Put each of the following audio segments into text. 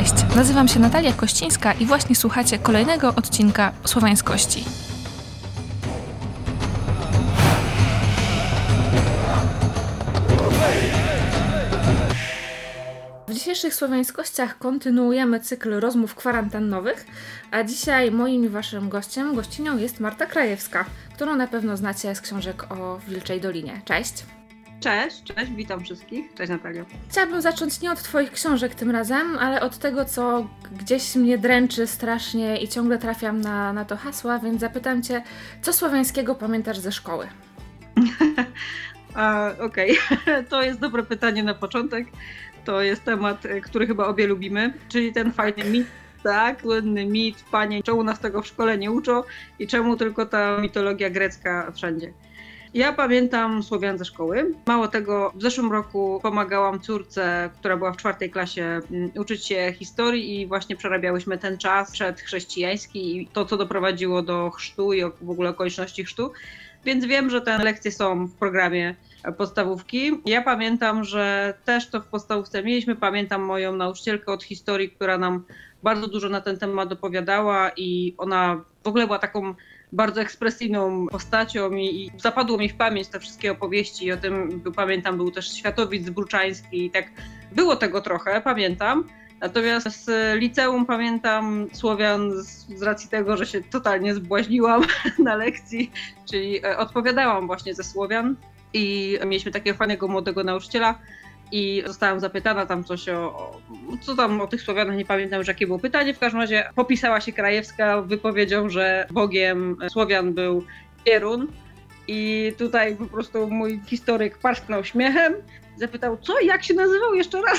Cześć, nazywam się Natalia Kościńska i właśnie słuchacie kolejnego odcinka Słowiańskości. W dzisiejszych słowiańskościach kontynuujemy cykl rozmów kwarantannowych, a dzisiaj moim i waszym gościem, gościnią jest Marta Krajewska, którą na pewno znacie z książek o Wilczej Dolinie. Cześć! Cześć, cześć, witam wszystkich. Cześć Natalio. Chciałabym zacząć nie od Twoich książek tym razem, ale od tego, co gdzieś mnie dręczy strasznie i ciągle trafiam na, na to hasła, więc zapytam Cię, co słowiańskiego pamiętasz ze szkoły? Okej, okay. to jest dobre pytanie na początek. To jest temat, który chyba obie lubimy, czyli ten fajny mit, tak, słynny mit, panie, czemu nas tego w szkole nie uczą i czemu tylko ta mitologia grecka wszędzie. Ja pamiętam Słowian ze szkoły. Mało tego, w zeszłym roku pomagałam córce, która była w czwartej klasie, mm, uczyć się historii i właśnie przerabiałyśmy ten czas przedchrześcijański i to, co doprowadziło do chrztu i w ogóle okoliczności chrztu. Więc wiem, że te lekcje są w programie podstawówki. Ja pamiętam, że też to w podstawówce mieliśmy. Pamiętam moją nauczycielkę od historii, która nam bardzo dużo na ten temat opowiadała i ona w ogóle była taką bardzo ekspresyjną postacią i, i zapadło mi w pamięć te wszystkie opowieści i o tym pamiętam, był też Światowic Bruczański i tak było tego trochę, pamiętam. Natomiast z liceum pamiętam Słowian z, z, racji tego, że się totalnie zbłaźniłam na lekcji, czyli e, odpowiadałam właśnie ze Słowian i mieliśmy takiego fajnego młodego nauczyciela, i zostałam zapytana tam coś o, o, co tam o tych Słowianach, nie pamiętam już jakie było pytanie, w każdym razie popisała się Krajewska wypowiedzią, że Bogiem Słowian był Pierun i tutaj po prostu mój historyk parsknął śmiechem, zapytał co, jak się nazywał jeszcze raz?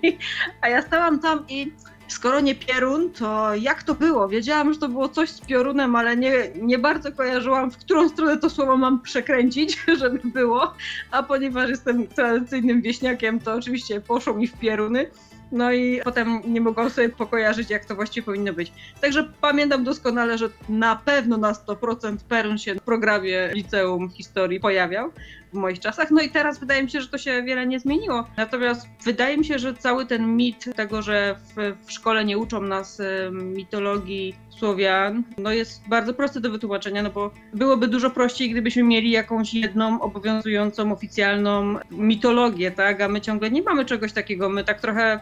A ja stałam tam i skoro nie Pierun, to jak to było? Wiedziałam, że to było coś z piorunem, ale nie, nie bardzo kojarzyłam, w którą stronę to słowo mam przekręcić, żeby było. A ponieważ jestem tradycyjnym wieśniakiem, to oczywiście poszło mi w pieruny. No i potem nie mogłam sobie pokojarzyć, jak to właściwie powinno być. Także pamiętam doskonale, że na pewno na 100% Perun się w programie liceum historii pojawiał w moich czasach. No i teraz wydaje mi się, że to się wiele nie zmieniło. Natomiast wydaje mi się, że cały ten mit tego, że w, w szkole nie uczą nas mitologii Słowian, no jest bardzo prosty do wytłumaczenia, no bo byłoby dużo prościej, gdybyśmy mieli jakąś jedną obowiązującą oficjalną mitologię, tak? A my ciągle nie mamy czegoś takiego. My tak trochę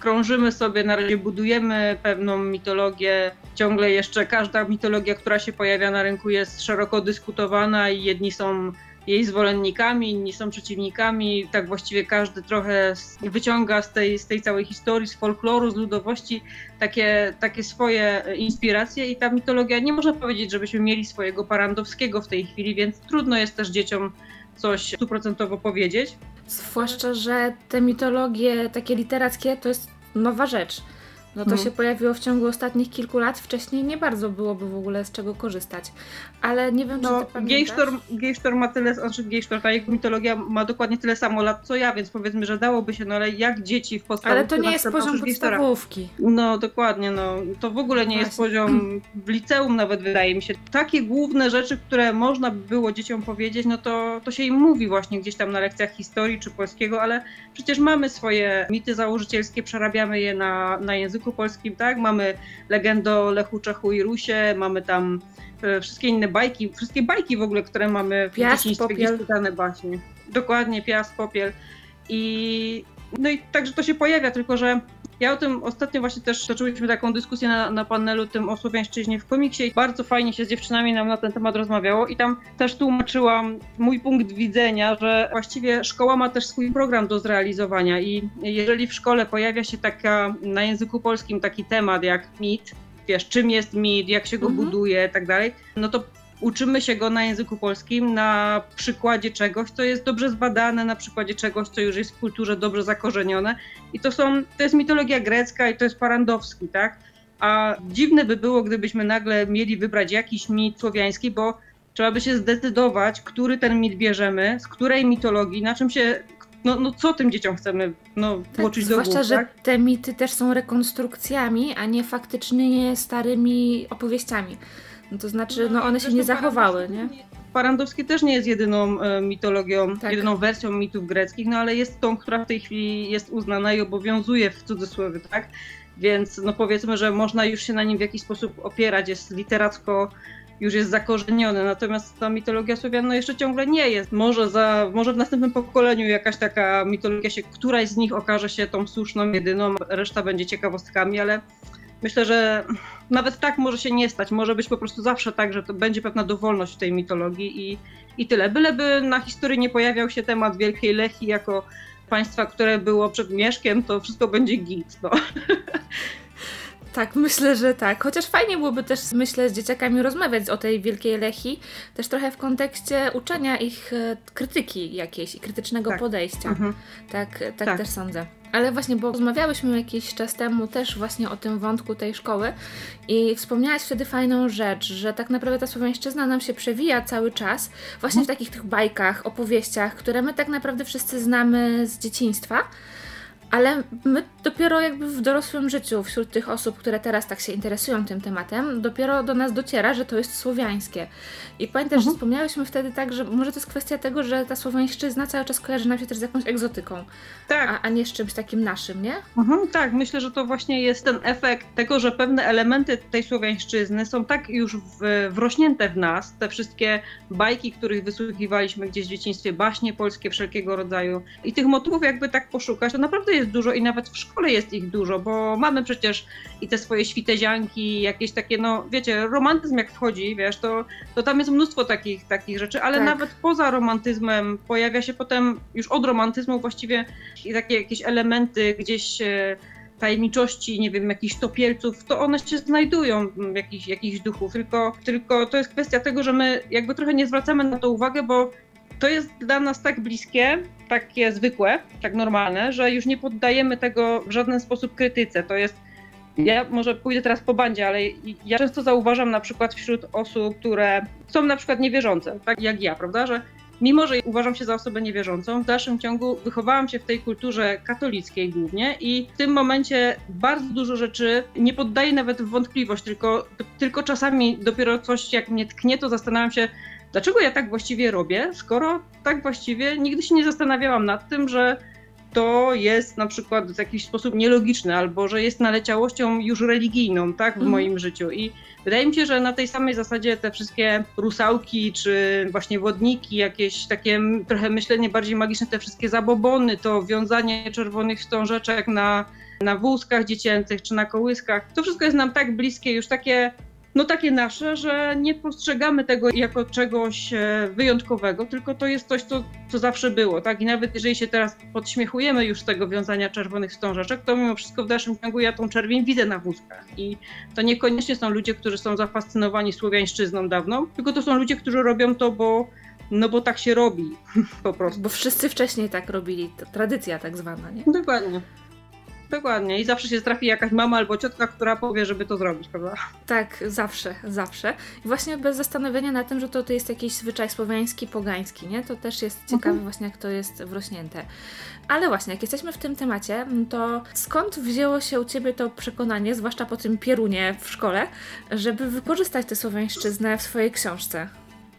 krążymy sobie, na razie budujemy pewną mitologię. Ciągle jeszcze każda mitologia, która się pojawia na rynku jest szeroko dyskutowana i jedni są jej zwolennikami, inni są przeciwnikami. Tak właściwie każdy trochę wyciąga z tej, z tej całej historii, z folkloru, z ludowości takie, takie swoje inspiracje i ta mitologia, nie można powiedzieć, żebyśmy mieli swojego Parandowskiego w tej chwili, więc trudno jest też dzieciom coś stuprocentowo powiedzieć. Zwłaszcza, że te mitologie takie literackie to jest nowa rzecz. No to no. się pojawiło w ciągu ostatnich kilku lat. Wcześniej nie bardzo byłoby w ogóle z czego korzystać. Ale nie wiem, no, czy ty pamiętasz... Gejsztor ma tyle, znaczy Gejsztor, ta jego mitologia ma dokładnie tyle samo lat co ja, więc powiedzmy, że dałoby się, no ale jak dzieci w podstawówce... Ale to nie jest poziom podstawówki. No dokładnie, no to w ogóle nie Właśnie. jest poziom w liceum nawet wydaje mi się. Takie główne rzeczy, które można by było dzieciom powiedzieć, no to, to się im mówi właśnie gdzieś tam na lekcjach historii czy polskiego, ale przecież mamy swoje mity założycielskie, przerabiamy je na, na języku języku polskim, tak? Mamy legendę o Lechu, Czechu i Rusie, mamy tam e, wszystkie inne bajki, wszystkie bajki w ogóle, które mamy w dzieciństwie, gdzieś czytane baśnie. Dokładnie, Piast, Popiel. I no i także to się pojawia, tylko że ja o tym ostatnio właśnie też toczyliśmy taką dyskusję na, na panelu tym o słowiańszczyźnie w komiksie i bardzo fajnie się z dziewczynami nam na ten temat rozmawiało i tam też tłumaczyłam mój punkt widzenia, że właściwie szkoła ma też swój program do zrealizowania i jeżeli w szkole pojawia się taka na języku polskim taki temat jak mit, wiesz, czym jest mit, jak się go mhm. buduje i tak dalej, no to uczymy się go na języku polskim na przykładzie czegoś, co jest dobrze zbadane, na przykładzie czegoś, co już jest w kulturze dobrze zakorzenione. I to są, to jest mitologia grecka i to jest Parandowski, tak? A dziwne by było, gdybyśmy nagle mieli wybrać jakiś mit słowiański, bo trzeba by się zdecydować, który ten mit bierzemy, z której mitologii, na czym się no, no co tym dzieciom chcemy no, tak, włożyć do Zwłaszcza, że tak? te mity też są rekonstrukcjami, a nie faktycznie starymi opowieściami. No to znaczy, no one się nie zachowały, nie? Parandowski też nie jest jedyną e, mitologią, tak. jedyną wersją mitów greckich, no ale jest tą, która w tej chwili jest uznana i obowiązuje w cudzysłowie, tak? więc no powiedzmy, że można już się na nim w jakiś sposób opierać, jest literacko już jest zakorzeniony, natomiast ta mitologia Słowian no jeszcze ciągle nie jest. Może, za, może w następnym pokoleniu jakaś taka mitologia się, któraś z nich okaże się tą słuszną, jedyną, reszta będzie ciekawostkami, ale myślę, że nawet tak może się nie stać. Może być po prostu zawsze tak, że to będzie pewna dowolność w tej mitologii i, i tyle. Byleby na historii nie pojawiał się temat Wielkiej Lechi jako państwa, które było przed Mieszkiem, to wszystko będzie git. No. Tak, myślę, że tak. Chociaż fajnie byłoby też, myślę, z dzieciakami rozmawiać o tej wielkiej Lechi, też trochę w kontekście uczenia ich e, krytyki jakiejś i krytycznego tak. podejścia. Mhm. Tak, tak, tak, też sądzę. Ale właśnie, bo rozmawiałyśmy jakiś czas temu też właśnie o tym wątku tej szkoły i wspomniałaś wtedy fajną rzecz, że tak naprawdę ta słowiańszczyzna nam się przewija cały czas właśnie w mhm. takich tych bajkach, opowieściach, które my tak naprawdę wszyscy znamy z dzieciństwa, ale my dopiero jakby w dorosłym życiu, wśród tych osób, które teraz tak się interesują tym tematem, dopiero do nas dociera, że to jest słowiańskie. I pamiętasz, mhm. że wspomniałyśmy wtedy tak, że może to jest kwestia tego, że ta słowiańszczyzna cały czas kojarzy nam się też z jakąś egzotyką, tak. a, a nie z czymś takim naszym, nie? Mhm, tak, myślę, że to właśnie jest ten efekt tego, że pewne elementy tej słowiańszczyzny są tak już w, wrośnięte w nas, te wszystkie bajki, których wysłuchiwaliśmy gdzieś w dzieciństwie, baśnie polskie wszelkiego rodzaju i tych motywów jakby tak poszukać, to naprawdę jest dużo i nawet w szkole jest ich dużo, bo mamy przecież i te swoje świtezianki, jakieś takie, no wiecie, romantyzm jak wchodzi, wiesz, to, to tam jest mnóstwo takich, takich rzeczy, ale tak. nawet poza romantyzmem pojawia się potem już od romantyzmu właściwie i takie jakieś elementy gdzieś e, tajemniczości, nie wiem, jakichś topielców, to one się znajdują, jakichś, jakichś duchów, tylko, tylko to jest kwestia tego, że my jakby trochę nie zwracamy na to uwagę, bo to jest dla nas tak bliskie, takie zwykłe, tak normalne, że już nie poddajemy tego w żaden sposób krytyce. To jest ja może pójdę teraz po bandzie, ale ja często zauważam na przykład wśród osób, które są na przykład niewierzące, tak jak ja, prawda, że mimo, że uważam się za osobę niewierzącą, w dalszym ciągu wychowałam się w tej kulturze katolickiej głównie i w tym momencie bardzo dużo rzeczy nie poddaję nawet w wątpliwość, tylko, tylko czasami dopiero coś jak mnie tknie, to zastanawiam się, dlaczego ja tak właściwie robię, skoro tak właściwie nigdy się nie zastanawiałam nad tym, że to jest na przykład w jakiś sposób nielogiczne, albo że jest naleciałością już religijną, tak, w mhm. moim życiu. I wydaje mi się, że na tej samej zasadzie te wszystkie rusałki, czy właśnie wodniki, jakieś takie trochę myślenie bardziej magiczne, te wszystkie zabobony, to wiązanie czerwonych wstążeczek na, na wózkach dziecięcych, czy na kołyskach, to wszystko jest nam tak bliskie, już takie no takie nasze, że nie postrzegamy tego jako czegoś e, wyjątkowego, tylko to jest coś, co, co zawsze było, tak? I nawet jeżeli się teraz podśmiechujemy już z tego wiązania czerwonych wstążeczek, to mimo wszystko w dalszym ciągu ja tą czerwień widzę na wózkach. I to niekoniecznie są ludzie, którzy są zafascynowani słowiańszczyzną dawną, tylko to są ludzie, którzy robią to, bo no bo tak się robi po prostu. Bo wszyscy wcześniej tak robili, to tradycja tak zwana, nie? Dokładnie. Dokładnie. I zawsze się trafi jakaś mama albo ciotka, która powie, żeby to zrobić, prawda? Tak, zawsze, zawsze. I właśnie bez zastanowienia na tym, że to, to jest jakiś zwyczaj słowiański, pogański, nie? To też jest ciekawe mhm. właśnie, jak to jest wrośnięte. Ale właśnie, jak jesteśmy w tym temacie, to skąd wzięło się u Ciebie to przekonanie, zwłaszcza po tym pierunie w szkole, żeby wykorzystać tę słowiańszczyznę w swojej książce?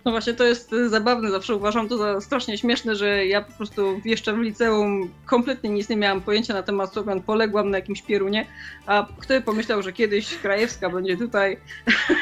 No właśnie to jest zabawne, zawsze uważam to za strasznie śmieszne, że ja po prostu jeszcze w liceum kompletnie nic nie miałam pojęcia na temat Słowian, poległam na jakimś pierunie, a kto by pomyślał, że kiedyś Krajewska będzie tutaj,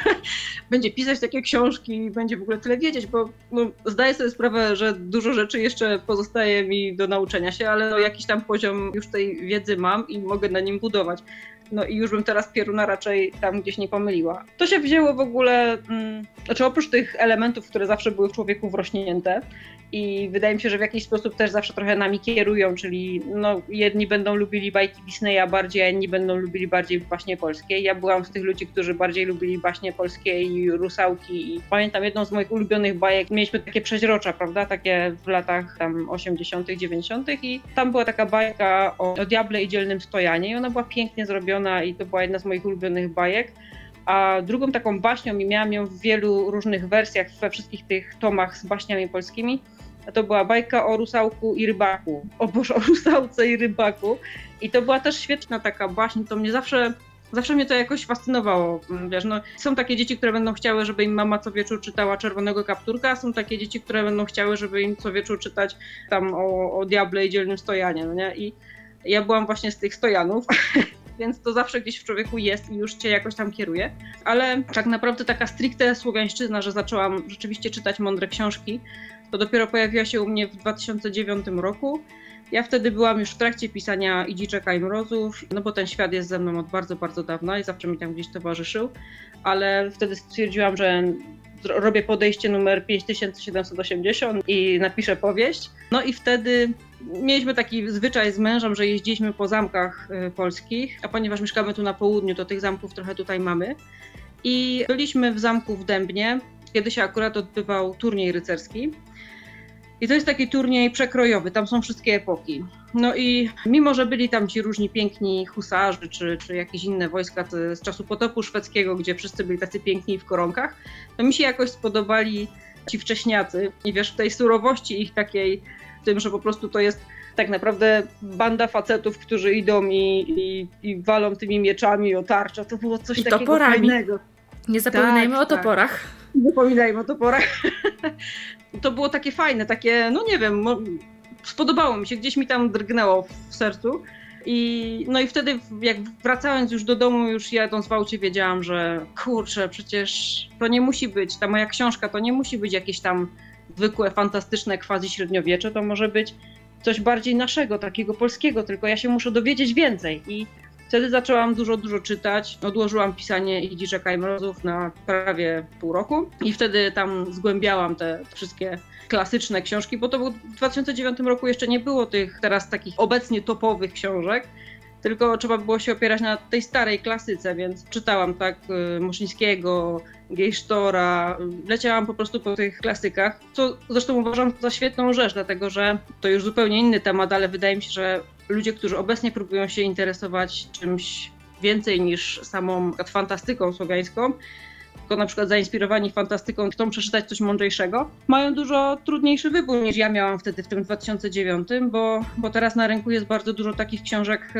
będzie pisać takie książki i będzie w ogóle tyle wiedzieć, bo no, zdaję sobie sprawę, że dużo rzeczy jeszcze pozostaje mi do nauczenia się, ale no, jakiś tam poziom już tej wiedzy mam i mogę na nim budować. No i już bym teraz Pieruna raczej tam gdzieś nie pomyliła. To się wzięło w ogóle, mm, znaczy oprócz tych elementów, które zawsze były w człowieku wrośnięte, i wydaje mi się, że w jakiś sposób też zawsze trochę nami kierują, czyli no, jedni będą lubili bajki Disneya bardziej, a inni będą lubili bardziej baśnie polskie. Ja byłam z tych ludzi, którzy bardziej lubili baśnie polskie i rusałki i pamiętam jedną z moich ulubionych bajek, mieliśmy takie przeźrocza, prawda, takie w latach tam 80 90 i tam była taka bajka o, o diable i dzielnym stojanie i ona była pięknie zrobiona i to była jedna z moich ulubionych bajek. A drugą taką baśnią, i miałam ją w wielu różnych wersjach, we wszystkich tych tomach z baśniami polskimi, to była bajka o rusałku i rybaku. O Boże, o rusałce i rybaku. I to była też świetna taka baśń, to mnie zawsze Zawsze mnie to jakoś fascynowało. Wiesz, no, są takie dzieci, które będą chciały, żeby im mama co wieczór czytała Czerwonego Kapturka, a są takie dzieci, które będą chciały, żeby im co wieczór czytać tam o, o Diable i Dzielnym Stojanie, no nie? I ja byłam właśnie z tych stojanów więc to zawsze gdzieś w człowieku jest i już cię jakoś tam kieruje. Ale tak naprawdę taka stricte słowiańszczyzna, że zaczęłam rzeczywiście czytać mądre książki, to dopiero pojawiła się u mnie w 2009 roku. Ja wtedy byłam już w trakcie pisania I i Mrozów, no bo ten świat jest ze mną od bardzo, bardzo dawna i zawsze mi tam gdzieś towarzyszył, ale wtedy stwierdziłam, że robię podejście numer 5780 i napiszę powieść. No i wtedy mieliśmy taki zwyczaj z mężem, że jeździliśmy po zamkach y, polskich, a ponieważ mieszkamy tu na południu, to tych zamków trochę tutaj mamy. I byliśmy w zamku w Dębnie, kiedy się akurat odbywał turniej rycerski. I to jest taki turniej przekrojowy, tam są wszystkie epoki. No i mimo, że byli tam ci różni piękni husarzy, czy, czy jakieś inne wojska z czasu potopu szwedzkiego, gdzie wszyscy byli tacy piękni w koronkach, to mi się jakoś spodobali ci wcześniacy. I wiesz, w tej surowości ich takiej, w tym, że po prostu to jest tak naprawdę banda facetów, którzy idą i, i, i walą tymi mieczami o tarcza. To było coś I takiego toporami. fajnego. Nie zapominajmy tak, o tak. toporach. Tak. Nie zapominajmy o toporach. to było takie fajne, takie, no nie wiem, spodobało mi się, gdzieś mi tam drgnęło w sercu. I, no i wtedy, jak wracając już do domu, już jadąc w aucie, wiedziałam, że kurczę, przecież to nie musi być, ta moja książka to nie musi być jakieś tam zwykłe, fantastyczne quasi średniowiecze, to może być coś bardziej naszego, takiego polskiego, tylko ja się muszę dowiedzieć więcej. I wtedy zaczęłam dużo, dużo czytać. Odłożyłam pisanie Idziczeka i Mrozów na prawie pół roku i wtedy tam zgłębiałam te wszystkie klasyczne książki, bo to był w 2009 roku jeszcze nie było tych teraz takich obecnie topowych książek, tylko trzeba było się opierać na tej starej klasyce, więc czytałam tak y, Muszyńskiego, Gejsztora, leciałam po prostu po tych klasykach, co zresztą uważam za świetną rzecz, dlatego że to już zupełnie inny temat, ale wydaje mi się, że ludzie, którzy obecnie próbują się interesować czymś więcej niż samą fantastyką słowiańską, tylko na przykład zainspirowani fantastyką chcą przeczytać coś mądrzejszego, mają dużo trudniejszy wybór niż ja miałam wtedy w tym 2009, bo, bo teraz na rynku jest bardzo dużo takich książek,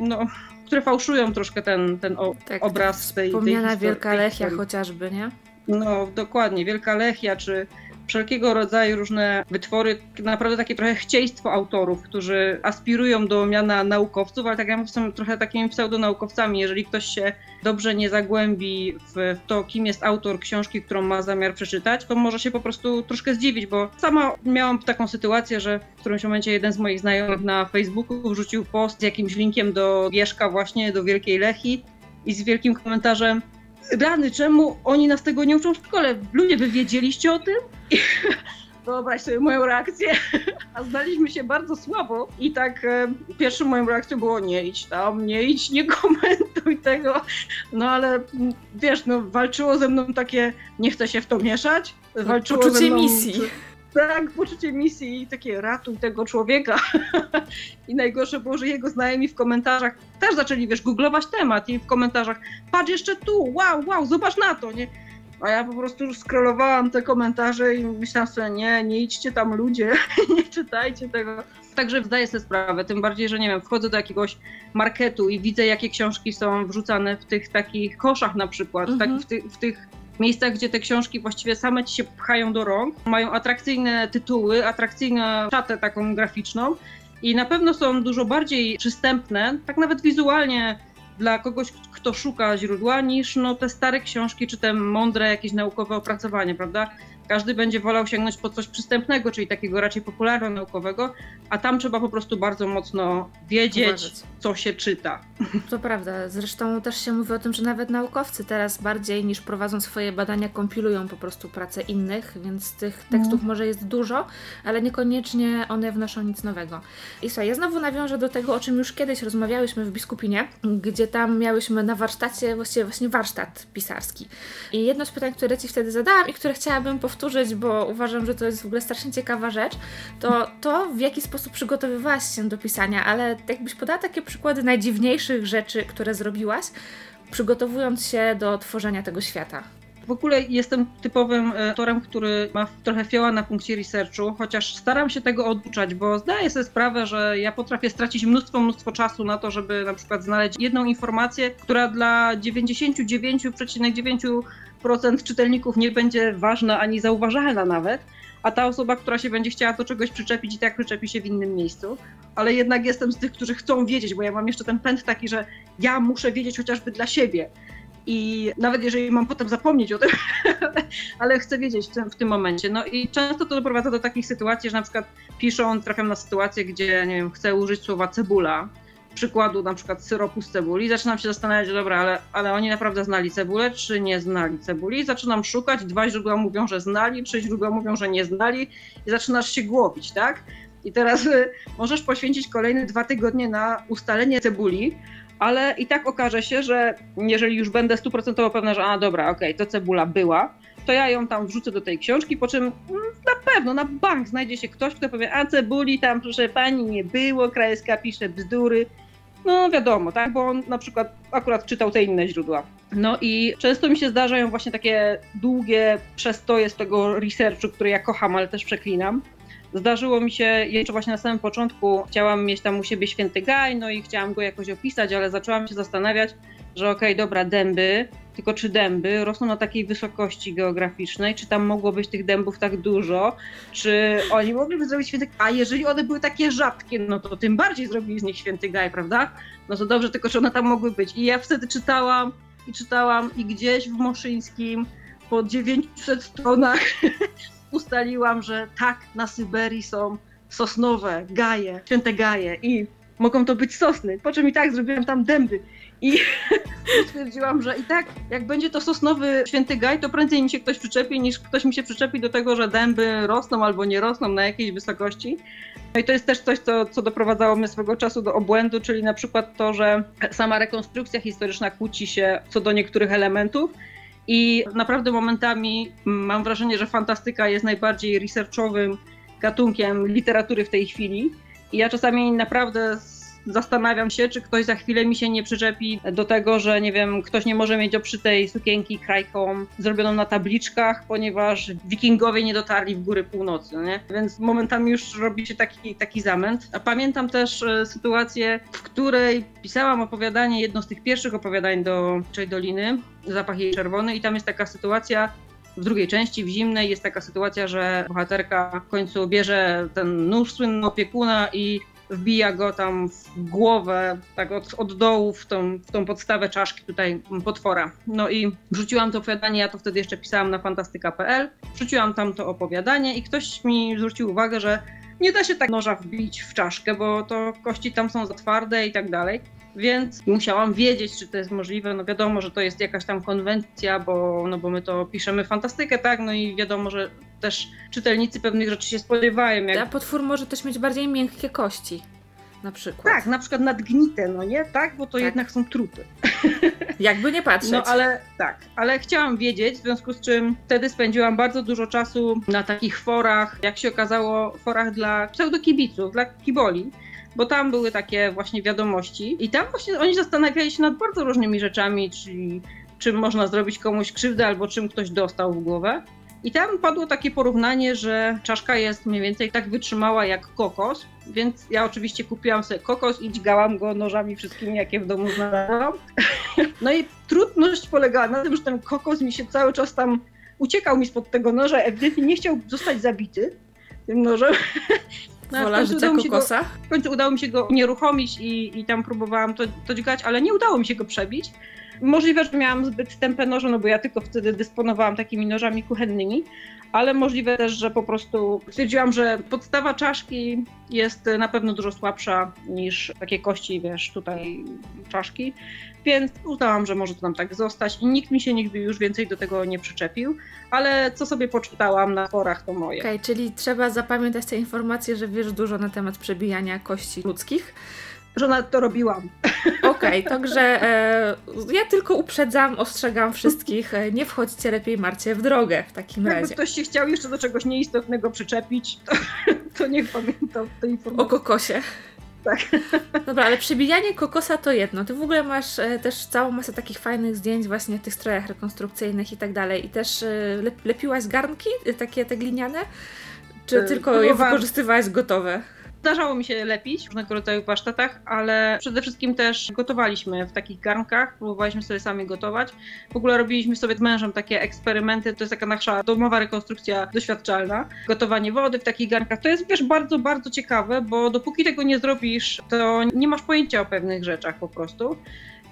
no, które fałszują troszkę ten, ten tak, obraz tej Wspomniana tej Wielka Lechia chociażby, nie? No dokładnie, Wielka Lechia, czy wszelkiego rodzaju różne wytwory, naprawdę takie trochę chcieństwo autorów, którzy aspirują do miana naukowców, ale tak jak są trochę takimi pseudonaukowcami. Jeżeli ktoś się dobrze nie zagłębi w to, kim jest autor książki, którą ma zamiar przeczytać, to może się po prostu troszkę zdziwić, bo sama miałam taką sytuację, że w którymś momencie jeden z moich znajomych na Facebooku wrzucił post z jakimś linkiem do Wierzka właśnie, do Wielkiej Lechi i z wielkim komentarzem rany, czemu oni nas tego nie uczą w szkole? Ludzie, wy wiedzieliście o tym? I wyobraź sobie moją reakcję. A znaliśmy się bardzo słabo i tak e, pierwszą moją reakcją było nie idź tam, nie idź, nie komentuj tego. No ale wiesz, no walczyło ze mną takie nie chcę się w to mieszać. Walczyło Poczucie ze mną, misji. Tak, poczucie misji i takie ratuj tego człowieka. I najgorsze było, że jego znajomi w komentarzach też zaczęli, wiesz, googlować temat i w komentarzach patrz jeszcze tu, wow, wow, zobacz na to, nie? A ja po prostu już scrollowałam te komentarze i myślałam sobie, nie, nie idźcie tam ludzie, nie czytajcie tego. Także zdaję sobie sprawę, tym bardziej, że nie wiem, wchodzę do jakiegoś marketu i widzę, jakie książki są wrzucane w tych takich koszach na przykład, tak, w, ty, w tych miejscach, gdzie te książki właściwie same ci się pchają do rąk, mają atrakcyjne tytuły, atrakcyjną czatę taką graficzną i na pewno są dużo bardziej przystępne, tak nawet wizualnie dla kogoś, kto szuka źródła, niż no, te stare książki, czy te mądre jakieś naukowe opracowania, prawda? Każdy będzie wolał sięgnąć po coś przystępnego, czyli takiego raczej popularno-naukowego, a tam trzeba po prostu bardzo mocno wiedzieć, Uważać. co się czyta. To prawda. Zresztą też się mówi o tym, że nawet naukowcy teraz bardziej niż prowadzą swoje badania, kompilują po prostu pracę innych, więc tych tekstów mm. może jest dużo, ale niekoniecznie one wnoszą nic nowego. I słuchaj, ja znowu nawiążę do tego, o czym już kiedyś rozmawiałyśmy w Biskupinie, gdzie tam miałyśmy na warsztacie właściwie właśnie warsztat pisarski. I jedno z pytań, które Ci wtedy zadałam i które chciałabym powtórzyć, powtórzyć, bo uważam, że to jest w ogóle strasznie ciekawa rzecz, to to, w jaki sposób przygotowywałaś się do pisania, ale jakbyś podała takie przykłady najdziwniejszych rzeczy, które zrobiłaś, przygotowując się do tworzenia tego świata. W ogóle jestem typowym autorem, który ma trochę fioła na punkcie researchu, chociaż staram się tego oduczać, bo zdaję sobie sprawę, że ja potrafię stracić mnóstwo, mnóstwo czasu na to, żeby na przykład znaleźć jedną informację, która dla 99,9% czytelników nie będzie ważna ani zauważalna nawet, a ta osoba, która się będzie chciała do czegoś przyczepić i tak przyczepi się w innym miejscu. Ale jednak jestem z tych, którzy chcą wiedzieć, bo ja mam jeszcze ten pęd taki, że ja muszę wiedzieć chociażby dla siebie. I nawet jeżeli mam potem zapomnieć o tym, ale chcę wiedzieć w tym momencie. No i często to doprowadza do takich sytuacji, że na przykład piszą, trafiam na sytuację, gdzie nie wiem, chcę użyć słowa cebula, przykładu na przykład syropu z cebuli, zaczynam się zastanawiać, dobra, ale, ale oni naprawdę znali cebulę, czy nie znali cebuli? Zaczynam szukać, dwa źródła mówią, że znali, trzy źródła mówią, że nie znali i zaczynasz się głowić, tak? I teraz y, możesz poświęcić kolejne dwa tygodnie na ustalenie cebuli, ale i tak okaże się, że jeżeli już będę stuprocentowo pewna, że a dobra, okej, okay, to cebula była, to ja ją tam wrzucę do tej książki, po czym mm, na pewno na bank znajdzie się ktoś, kto powie, a cebuli tam proszę pani nie było, Krajewska pisze bzdury. No wiadomo, tak, bo on na przykład akurat czytał te inne źródła. No i często mi się zdarzają właśnie takie długie przestoje z tego researchu, który ja kocham, ale też przeklinam. Zdarzyło mi się jeszcze właśnie na samym początku, chciałam mieć tam u siebie święty gaj, no i chciałam go jakoś opisać, ale zaczęłam się zastanawiać, że okej, okay, dobra, dęby, tylko czy dęby rosną na takiej wysokości geograficznej, czy tam mogło być tych dębów tak dużo, czy oni mogliby zrobić święty a jeżeli one były takie rzadkie, no to tym bardziej zrobili z nich święty gaj, prawda? No to dobrze, tylko czy one tam mogły być. I ja wtedy czytałam i czytałam i gdzieś w Moszyńskim po 900 stronach ustaliłam, że tak, na Syberii są sosnowe gaje, święte gaje i mogą to być sosny, po czym i tak zrobiłam tam dęby. I stwierdziłam, że i tak, jak będzie to sosnowy święty gaj, to prędzej mi się ktoś przyczepi, niż ktoś mi się przyczepi do tego, że dęby rosną albo nie rosną na jakiejś wysokości. No i to jest też coś, co, co doprowadzało mnie swego czasu do obłędu, czyli na przykład to, że sama rekonstrukcja historyczna kłóci się co do niektórych elementów. I naprawdę momentami mam wrażenie, że fantastyka jest najbardziej researchowym gatunkiem literatury w tej chwili. I ja czasami naprawdę zastanawiam się, czy ktoś za chwilę mi się nie przyczepi do tego, że nie wiem, ktoś nie może mieć oprzytej sukienki krajką zrobioną na tabliczkach, ponieważ wikingowie nie dotarli w góry północy, nie? Więc momentami już robi się taki, taki zamęt. A pamiętam też e, sytuację, w której pisałam opowiadanie, jedno z tych pierwszych opowiadań do Czej Doliny, Zapach jej czerwony i tam jest taka sytuacja, w drugiej części, w zimnej, jest taka sytuacja, że bohaterka w końcu bierze ten nóż słynny opiekuna i wbija go tam w głowę, tak od, od dołu w tą, w tą podstawę czaszki tutaj potwora. No i wrzuciłam to opowiadanie, ja to wtedy jeszcze pisałam na fantastyka.pl, wrzuciłam tam to opowiadanie i ktoś mi zwrócił uwagę, że nie da się tak noża wbić w czaszkę, bo to kości tam są za twarde i tak dalej więc musiałam wiedzieć, czy to jest możliwe. No wiadomo, że to jest jakaś tam konwencja, bo, no bo my to piszemy fantastykę, tak? No i wiadomo, że też czytelnicy pewnych rzeczy się spodziewają. Jak... A potwór może też mieć bardziej miękkie kości. Na przykład. Tak, na przykład nadgnite, no nie? Tak, bo to tak. jednak są trupy. Jakby nie patrzeć. No ale tak, ale chciałam wiedzieć, w związku z czym wtedy spędziłam bardzo dużo czasu na takich forach, jak się okazało, forach dla pseudokibiców, dla kiboli bo tam były takie właśnie wiadomości i tam właśnie oni zastanawiali się nad bardzo różnymi rzeczami, czyli czym można zrobić komuś krzywdę albo czym ktoś dostał w głowę. I tam padło takie porównanie, że czaszka jest mniej więcej tak wytrzymała jak kokos, więc ja oczywiście kupiłam sobie kokos i dźgałam go nożami wszystkimi, jakie w domu znalazłam. No i trudność polegała na tym, że ten kokos mi się cały czas tam uciekał mi spod tego noża, ewidentnie nie chciał zostać zabity tym nożem. No, Wola życia kokosa? Go, w końcu udało mi się go nieruchomić i, i tam próbowałam to, to dźgać, ale nie udało mi się go przebić. Możliwe, że miałam zbyt tępe noże, no bo ja tylko wtedy dysponowałam takimi nożami kuchennymi, ale możliwe też, że po prostu stwierdziłam, że podstawa czaszki jest na pewno dużo słabsza niż takie kości, wiesz, tutaj czaszki, więc uznałam, że może to nam tak zostać i nikt mi się nigdy już więcej do tego nie przyczepił, ale co sobie poczytałam na forach to moje. Okej, okay, czyli trzeba zapamiętać te informacje, że wiesz dużo na temat przebijania kości ludzkich że nawet to robiłam. Okej, okay, także e, ja tylko uprzedzam, ostrzegam wszystkich, e, nie wchodźcie lepiej Marcie w drogę w takim Jakby razie. ktoś się chciał jeszcze do czegoś nieistotnego przyczepić, to, to niech pamięta te informacje. O kokosie. Tak. Dobra, ale przebijanie kokosa to jedno. Ty w ogóle masz e, też całą masę takich fajnych zdjęć właśnie w tych strojach rekonstrukcyjnych i tak dalej. I też e, lepiłaś garnki, e, takie te gliniane? Czy tylko je wykorzystywałaś gotowe? Zdarzało mi się lepić w różnego rodzaju pasztetach, ale przede wszystkim też gotowaliśmy w takich garnkach, próbowaliśmy sobie sami gotować. W ogóle robiliśmy sobie z mężem takie eksperymenty, to jest taka nasza domowa rekonstrukcja doświadczalna. Gotowanie wody w takich garnkach to jest wiesz bardzo, bardzo ciekawe, bo dopóki tego nie zrobisz, to nie masz pojęcia o pewnych rzeczach po prostu.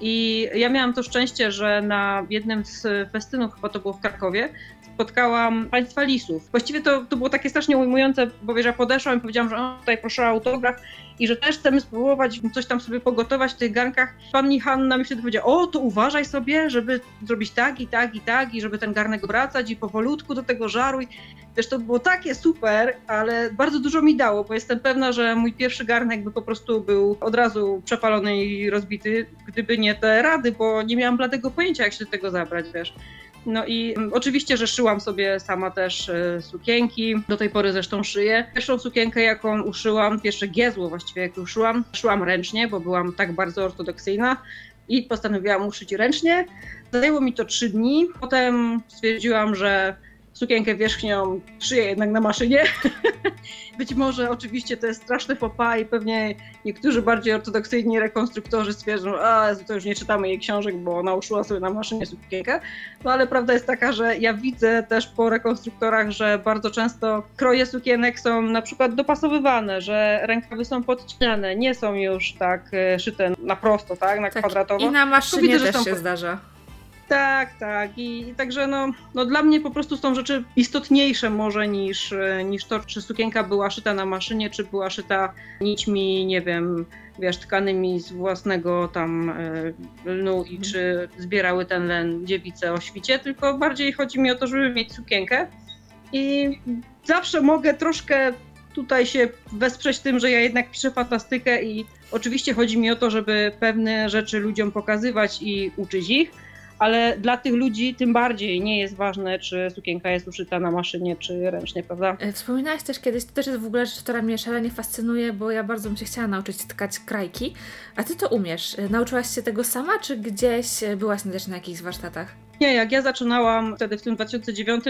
I ja miałam to szczęście, że na jednym z festynów, chyba to było w Krakowie, spotkałam państwa lisów. Właściwie to, to było takie strasznie ujmujące, bo wiesz, ja podeszłam i powiedziałam, że o, tutaj proszę o autograf i że też chcemy spróbować coś tam sobie pogotować w tych garnkach. Pani Hanna mi wtedy powiedziała, o to uważaj sobie, żeby zrobić tak i tak i tak i żeby ten garnek obracać i powolutku do tego żaruj. Wiesz, to było takie super, ale bardzo dużo mi dało, bo jestem pewna, że mój pierwszy garnek by po prostu był od razu przepalony i rozbity, gdyby nie te rady, bo nie miałam bladego pojęcia, jak się do tego zabrać, wiesz. No i mm, oczywiście, że szyłam sobie sama też y, sukienki. Do tej pory zresztą szyję. Pierwszą sukienkę, jaką uszyłam, pierwsze giezło właściwie, jak uszyłam, szyłam ręcznie, bo byłam tak bardzo ortodoksyjna i postanowiłam uszyć ręcznie. Zajęło mi to trzy dni. Potem stwierdziłam, że sukienkę wierzchnią szyję jednak na maszynie. Być może oczywiście to jest straszny pas i pewnie niektórzy bardziej ortodoksyjni rekonstruktorzy stwierdzą, a to już nie czytamy jej książek, bo ona uszyła sobie na maszynie sukienkę. No ale prawda jest taka, że ja widzę też po rekonstruktorach, że bardzo często kroje sukienek są na przykład dopasowywane, że rękawy są podcinane, nie są już tak e, szyte na prosto, tak, na tak, kwadratowo. I na maszynie widzę, też się zdarza. Tak, tak. I, i także no, no dla mnie po prostu są rzeczy istotniejsze może niż, niż to, czy sukienka była szyta na maszynie, czy była szyta nićmi, nie wiem, wiesz, tkanymi z własnego tam e, lnu i czy zbierały ten len dziewice o świcie, tylko bardziej chodzi mi o to, żeby mieć sukienkę. I zawsze mogę troszkę tutaj się wesprzeć tym, że ja jednak piszę fantastykę i oczywiście chodzi mi o to, żeby pewne rzeczy ludziom pokazywać i uczyć ich, ale dla tych ludzi tym bardziej nie jest ważne, czy sukienka jest uszyta na maszynie, czy ręcznie, prawda? E, wspominałaś też kiedyś, to też jest w ogóle rzecz, która mnie szalenie fascynuje, bo ja bardzo bym się chciała nauczyć tkać krajki, a ty to umiesz. E, nauczyłaś się tego sama, czy gdzieś e, byłaś też na jakichś warsztatach? Nie, jak ja zaczynałam wtedy w tym 2009,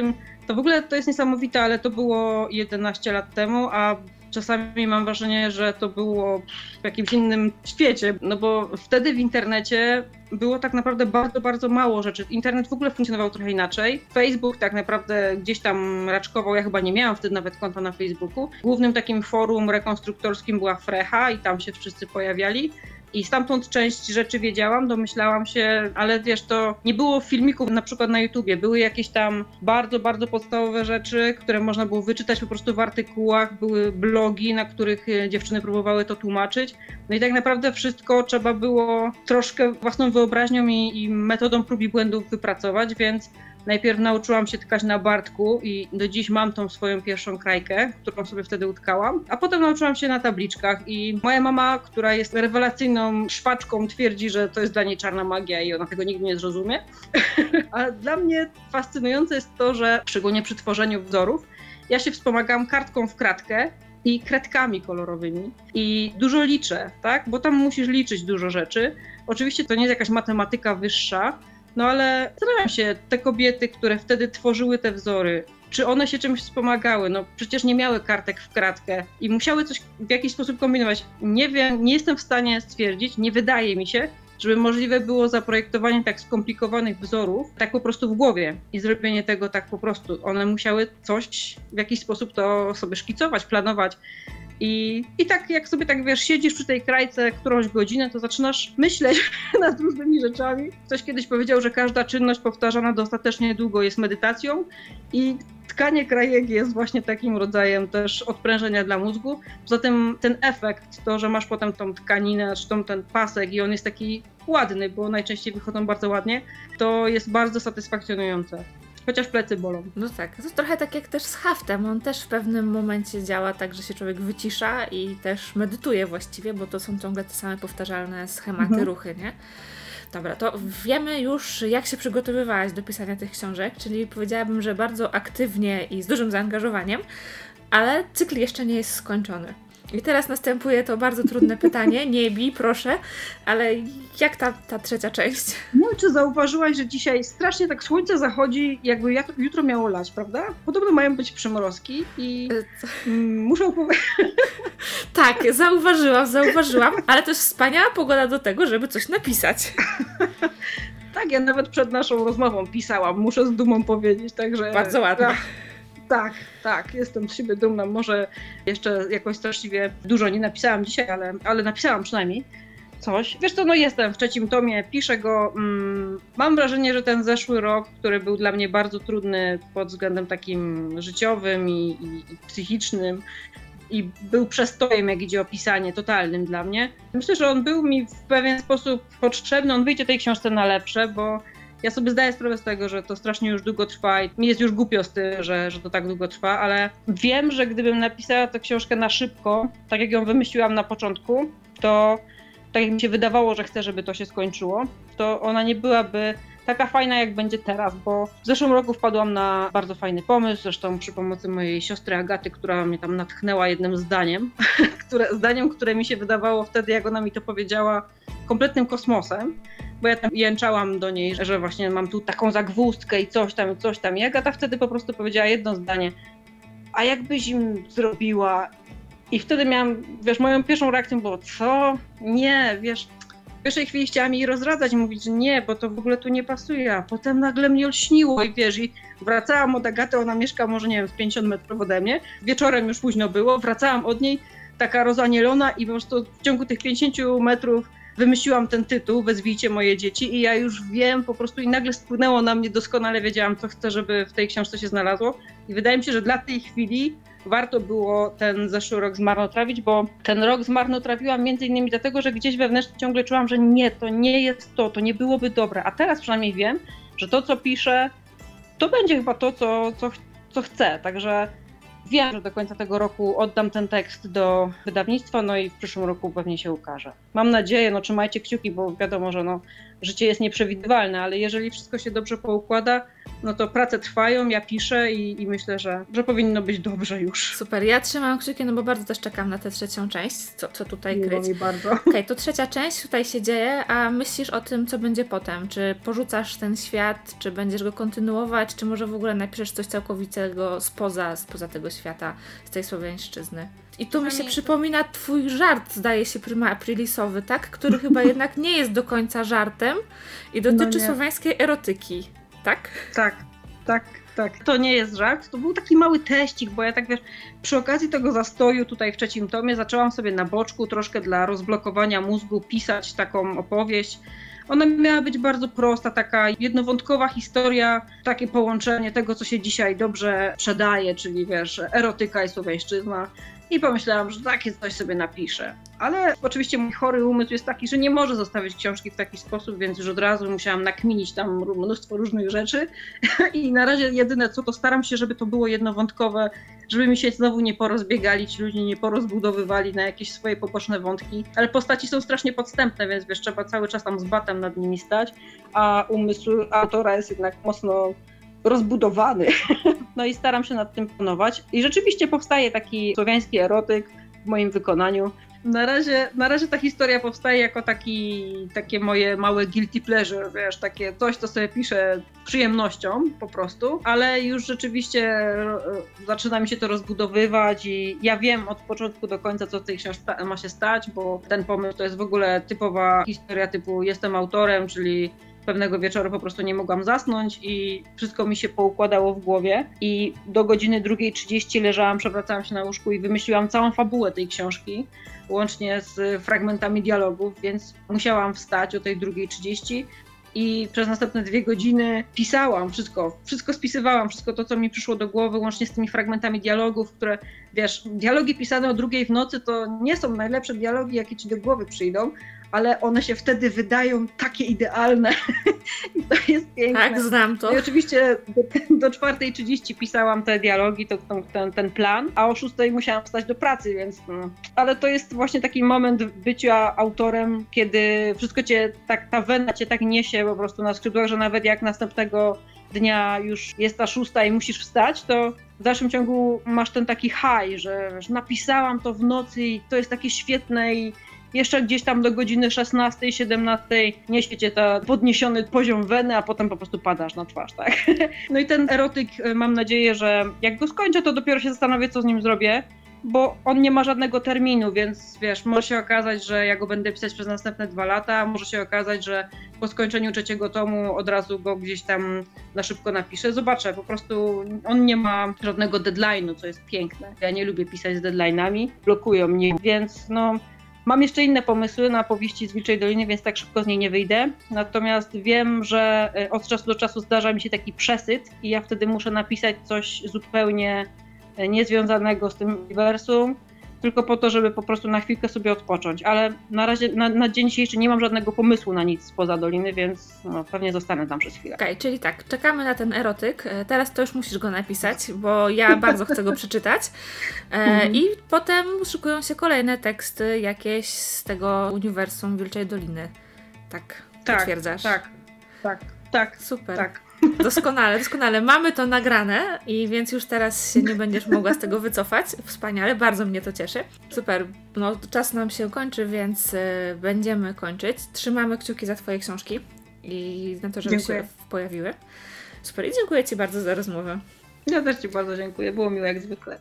to w ogóle to jest niesamowite, ale to było 11 lat temu, a czasami mam wrażenie, że to było w jakimś innym świecie, no bo wtedy w internecie było tak naprawdę bardzo, bardzo mało rzeczy. Internet w ogóle funkcjonował trochę inaczej. Facebook tak naprawdę gdzieś tam raczkował, ja chyba nie miałam wtedy nawet konta na Facebooku. Głównym takim forum rekonstruktorskim była Frecha i tam się wszyscy pojawiali. I stamtąd część rzeczy wiedziałam, domyślałam się, ale wiesz, to nie było filmików na przykład na YouTubie. Były jakieś tam bardzo, bardzo podstawowe rzeczy, które można było wyczytać po prostu w artykułach. Były blogi, na których e, dziewczyny próbowały to tłumaczyć. No i tak naprawdę wszystko trzeba było troszkę własną wyobraźnią i, i metodą prób i błędów wypracować, więc Najpierw nauczyłam się tkać na Bartku i do dziś mam tą swoją pierwszą krajkę, którą sobie wtedy utkałam, a potem nauczyłam się na tabliczkach i moja mama, która jest rewelacyjną szwaczką, twierdzi, że to jest dla niej czarna magia i ona tego nigdy nie zrozumie. a dla mnie fascynujące jest to, że szczególnie przy tworzeniu wzorów, ja się wspomagam kartką w kratkę i kredkami kolorowymi i dużo liczę, tak? Bo tam musisz liczyć dużo rzeczy. Oczywiście to nie jest jakaś matematyka wyższa, no ale zastanawiam się, te kobiety, które wtedy tworzyły te wzory, czy one się czymś wspomagały? No przecież nie miały kartek w kratkę i musiały coś w jakiś sposób kombinować. Nie wiem, nie jestem w stanie stwierdzić, nie wydaje mi się, żeby możliwe było zaprojektowanie tak skomplikowanych wzorów tak po prostu w głowie i zrobienie tego tak po prostu. One musiały coś w jakiś sposób to sobie szkicować, planować. I, I tak jak sobie tak wiesz, siedzisz przy tej krajce którąś godzinę, to zaczynasz myśleć nad różnymi rzeczami. Ktoś kiedyś powiedział, że każda czynność powtarzana dostatecznie długo jest medytacją i tkanie krajek jest właśnie takim rodzajem też odprężenia dla mózgu. Poza tym ten efekt, to, że masz potem tą tkaninę, czy tą, ten pasek i on jest taki ładny, bo najczęściej wychodzą bardzo ładnie, to jest bardzo satysfakcjonujące. Chociaż plecy bolą. No tak. To jest trochę tak jak też z haftem. On też w pewnym momencie działa tak, że się człowiek wycisza i też medytuje właściwie, bo to są ciągle te same powtarzalne schematy, mhm. ruchy, nie? Dobra, to wiemy już, jak się przygotowywałaś do pisania tych książek, czyli powiedziałabym, że bardzo aktywnie i z dużym zaangażowaniem, ale cykl jeszcze nie jest skończony. I teraz następuje to bardzo trudne pytanie. Nie bij, proszę, ale jak ta, ta trzecia część? No czy zauważyłaś, że dzisiaj strasznie tak słońce zachodzi, jakby jutro miało lać, prawda? Podobno mają być przymrozki i e, muszą powiedzieć... Tak, zauważyłam, zauważyłam, ale to jest wspaniała pogoda do tego, żeby coś napisać. Tak, ja nawet przed naszą rozmową pisałam, muszę z dumą powiedzieć, także... Bardzo ładnie. Tak, tak, jestem z siebie dumna. Może jeszcze jakoś straszliwie dużo nie napisałam dzisiaj, ale, ale napisałam przynajmniej coś. Wiesz co, no jestem w trzecim tomie, piszę go. Mm, mam wrażenie, że ten zeszły rok, który był dla mnie bardzo trudny pod względem takim życiowym i, i, i psychicznym, i był przestojem, jak idzie o pisanie, totalnym dla mnie. Myślę, że on był mi w pewien sposób potrzebny. On wyjdzie tej książce na lepsze, bo ja sobie zdaję sprawę z tego, że to strasznie już długo trwa i mi jest już głupio z tym, że, że to tak długo trwa, ale wiem, że gdybym napisała tę książkę na szybko, tak jak ją wymyśliłam na początku, to tak jak mi się wydawało, że chcę, żeby to się skończyło, to ona nie byłaby taka fajna, jak będzie teraz, bo w zeszłym roku wpadłam na bardzo fajny pomysł, zresztą przy pomocy mojej siostry Agaty, która mnie tam natchnęła jednym zdaniem, które, zdaniem, które mi się wydawało wtedy, jak ona mi to powiedziała, kompletnym kosmosem, bo ja tam jęczałam do niej, że właśnie mam tu taką zagwózdkę i coś tam, coś tam. I Agata wtedy po prostu powiedziała jedno zdanie, a jakbyś im zrobiła i wtedy miałam, wiesz, moją pierwszą reakcją było, co? Nie, wiesz, w pierwszej chwili chciałam jej rozradzać, mówić, że nie, bo to w ogóle tu nie pasuje, a potem nagle mnie olśniło i wiesz, i wracałam od Agaty, ona mieszka może, nie wiem, z 50 metrów ode mnie, wieczorem już późno było, wracałam od niej, taka rozanielona i po prostu w ciągu tych 50 metrów wymyśliłam ten tytuł, Wezwijcie moje dzieci i ja już wiem po prostu i nagle spłynęło na mnie, doskonale wiedziałam, co chcę, żeby w tej książce się znalazło. I wydaje mi się, że dla tej chwili warto było ten zeszły rok zmarnotrawić, bo ten rok zmarnotrawiłam między innymi dlatego, że gdzieś wewnętrznie ciągle czułam, że nie, to nie jest to, to nie byłoby dobre, a teraz przynajmniej wiem, że to, co piszę, to będzie chyba to, co, co, co chcę, także Wiem, że do końca tego roku oddam ten tekst do wydawnictwa, no i w przyszłym roku pewnie się ukaże. Mam nadzieję, no trzymajcie kciuki, bo wiadomo, że no, życie jest nieprzewidywalne, ale jeżeli wszystko się dobrze poukłada, no to prace trwają, ja piszę i, i, myślę, że, że powinno być dobrze już. Super, ja trzymam kciuki, no bo bardzo też czekam na tę trzecią część, co, co tutaj Miło kryć. Mi bardzo. Okej, okay, to trzecia część tutaj się dzieje, a myślisz o tym, co będzie potem? Czy porzucasz ten świat, czy będziesz go kontynuować, czy może w ogóle napiszesz coś całkowitego spoza, spoza tego świata, z tej słowiańszczyzny? I tu mi się przypomina twój żart, zdaje się, prima aprilisowy, tak? Który chyba jednak nie jest do końca żartem i dotyczy no słowiańskiej erotyki, tak? Tak, tak, tak. To nie jest żart, to był taki mały teścik, bo ja tak wiesz, przy okazji tego zastoju tutaj w trzecim tomie zaczęłam sobie na boczku troszkę dla rozblokowania mózgu pisać taką opowieść. Ona miała być bardzo prosta, taka jednowątkowa historia, takie połączenie tego, co się dzisiaj dobrze sprzedaje, czyli wiesz, erotyka i słowiańszczyzna. I pomyślałam, że takie coś sobie napiszę. Ale oczywiście mój chory umysł jest taki, że nie może zostawić książki w taki sposób, więc już od razu musiałam nakminić tam mnóstwo różnych rzeczy. I na razie jedyne co, to staram się, żeby to było jednowątkowe, żeby mi się znowu nie porozbiegali ci ludzie, nie porozbudowywali na jakieś swoje poboczne wątki. Ale postaci są strasznie podstępne, więc wiesz, trzeba cały czas tam z batem nad nimi stać, a umysł autora jest jednak mocno rozbudowany. No i staram się nad tym panować. I rzeczywiście powstaje taki słowiański erotyk w moim wykonaniu. Na razie, na razie ta historia powstaje jako taki, takie moje małe guilty pleasure, wiesz, takie coś, co sobie piszę przyjemnością po prostu, ale już rzeczywiście e, zaczyna mi się to rozbudowywać i ja wiem od początku do końca, co w tej książce ma się stać, bo ten pomysł to jest w ogóle typowa historia typu jestem autorem, czyli pewnego wieczoru po prostu nie mogłam zasnąć i wszystko mi się poukładało w głowie. I do godziny 2.30 leżałam, przewracałam się na łóżku i wymyśliłam całą fabułę tej książki, łącznie z fragmentami dialogów, więc musiałam wstać o tej 2.30 i przez następne dwie godziny pisałam wszystko, wszystko spisywałam, wszystko to, co mi przyszło do głowy, łącznie z tymi fragmentami dialogów, które, wiesz, dialogi pisane o drugiej w nocy to nie są najlepsze dialogi, jakie ci do głowy przyjdą, ale one się wtedy wydają takie idealne i to jest piękne. Tak, znam to. I oczywiście do, do 4.30 pisałam te dialogi, to, to, ten, ten plan, a o 6.00 musiałam wstać do pracy, więc no. ale to jest właśnie taki moment bycia autorem, kiedy wszystko cię, tak, ta wena cię tak niesie po prostu na skrzydłach, że nawet jak następnego dnia już jest ta szósta i musisz wstać, to w dalszym ciągu masz ten taki high, że, że napisałam to w nocy i to jest takie świetne i jeszcze gdzieś tam do godziny 16, 17 niesie cię ta podniesiony poziom weny, a potem po prostu padasz na twarz, tak? No i ten erotyk, y, mam nadzieję, że jak go skończę, to dopiero się zastanowię, co z nim zrobię, bo on nie ma żadnego terminu, więc wiesz, może się okazać, że ja go będę pisać przez następne dwa lata, może się okazać, że po skończeniu trzeciego tomu od razu go gdzieś tam na szybko napiszę. Zobaczę, po prostu on nie ma żadnego deadline'u, co jest piękne. Ja nie lubię pisać z deadline'ami, blokują mnie, więc no Mam jeszcze inne pomysły na powieści z Wilczej Doliny, więc tak szybko z niej nie wyjdę. Natomiast wiem, że e, od czasu do czasu zdarza mi się taki przesyt i ja wtedy muszę napisać coś zupełnie e, niezwiązanego z tym uniwersum tylko po to, żeby po prostu na chwilkę sobie odpocząć. Ale na razie, na, na dzień dzisiejszy nie mam żadnego pomysłu na nic spoza Doliny, więc no, pewnie zostanę tam przez chwilę. Okej, okay, czyli tak, czekamy na ten erotyk. E, teraz to już musisz go napisać, bo ja bardzo chcę go przeczytać. E, mhm. I potem szykują się kolejne teksty jakieś z tego uniwersum Wilczej Doliny. Tak, tak potwierdzasz? Tak, tak, tak. Super. Tak. Doskonale, doskonale. Mamy to nagrane i więc już teraz się nie będziesz mogła z tego wycofać. Wspaniale, bardzo mnie to cieszy. Super, no czas nam się kończy, więc y, będziemy kończyć. Trzymamy kciuki za Twoje książki i na to, żeby dziękuję. się pojawiły. Super i dziękuję Ci bardzo za rozmowę. Ja też Ci bardzo dziękuję, było miło jak zwykle.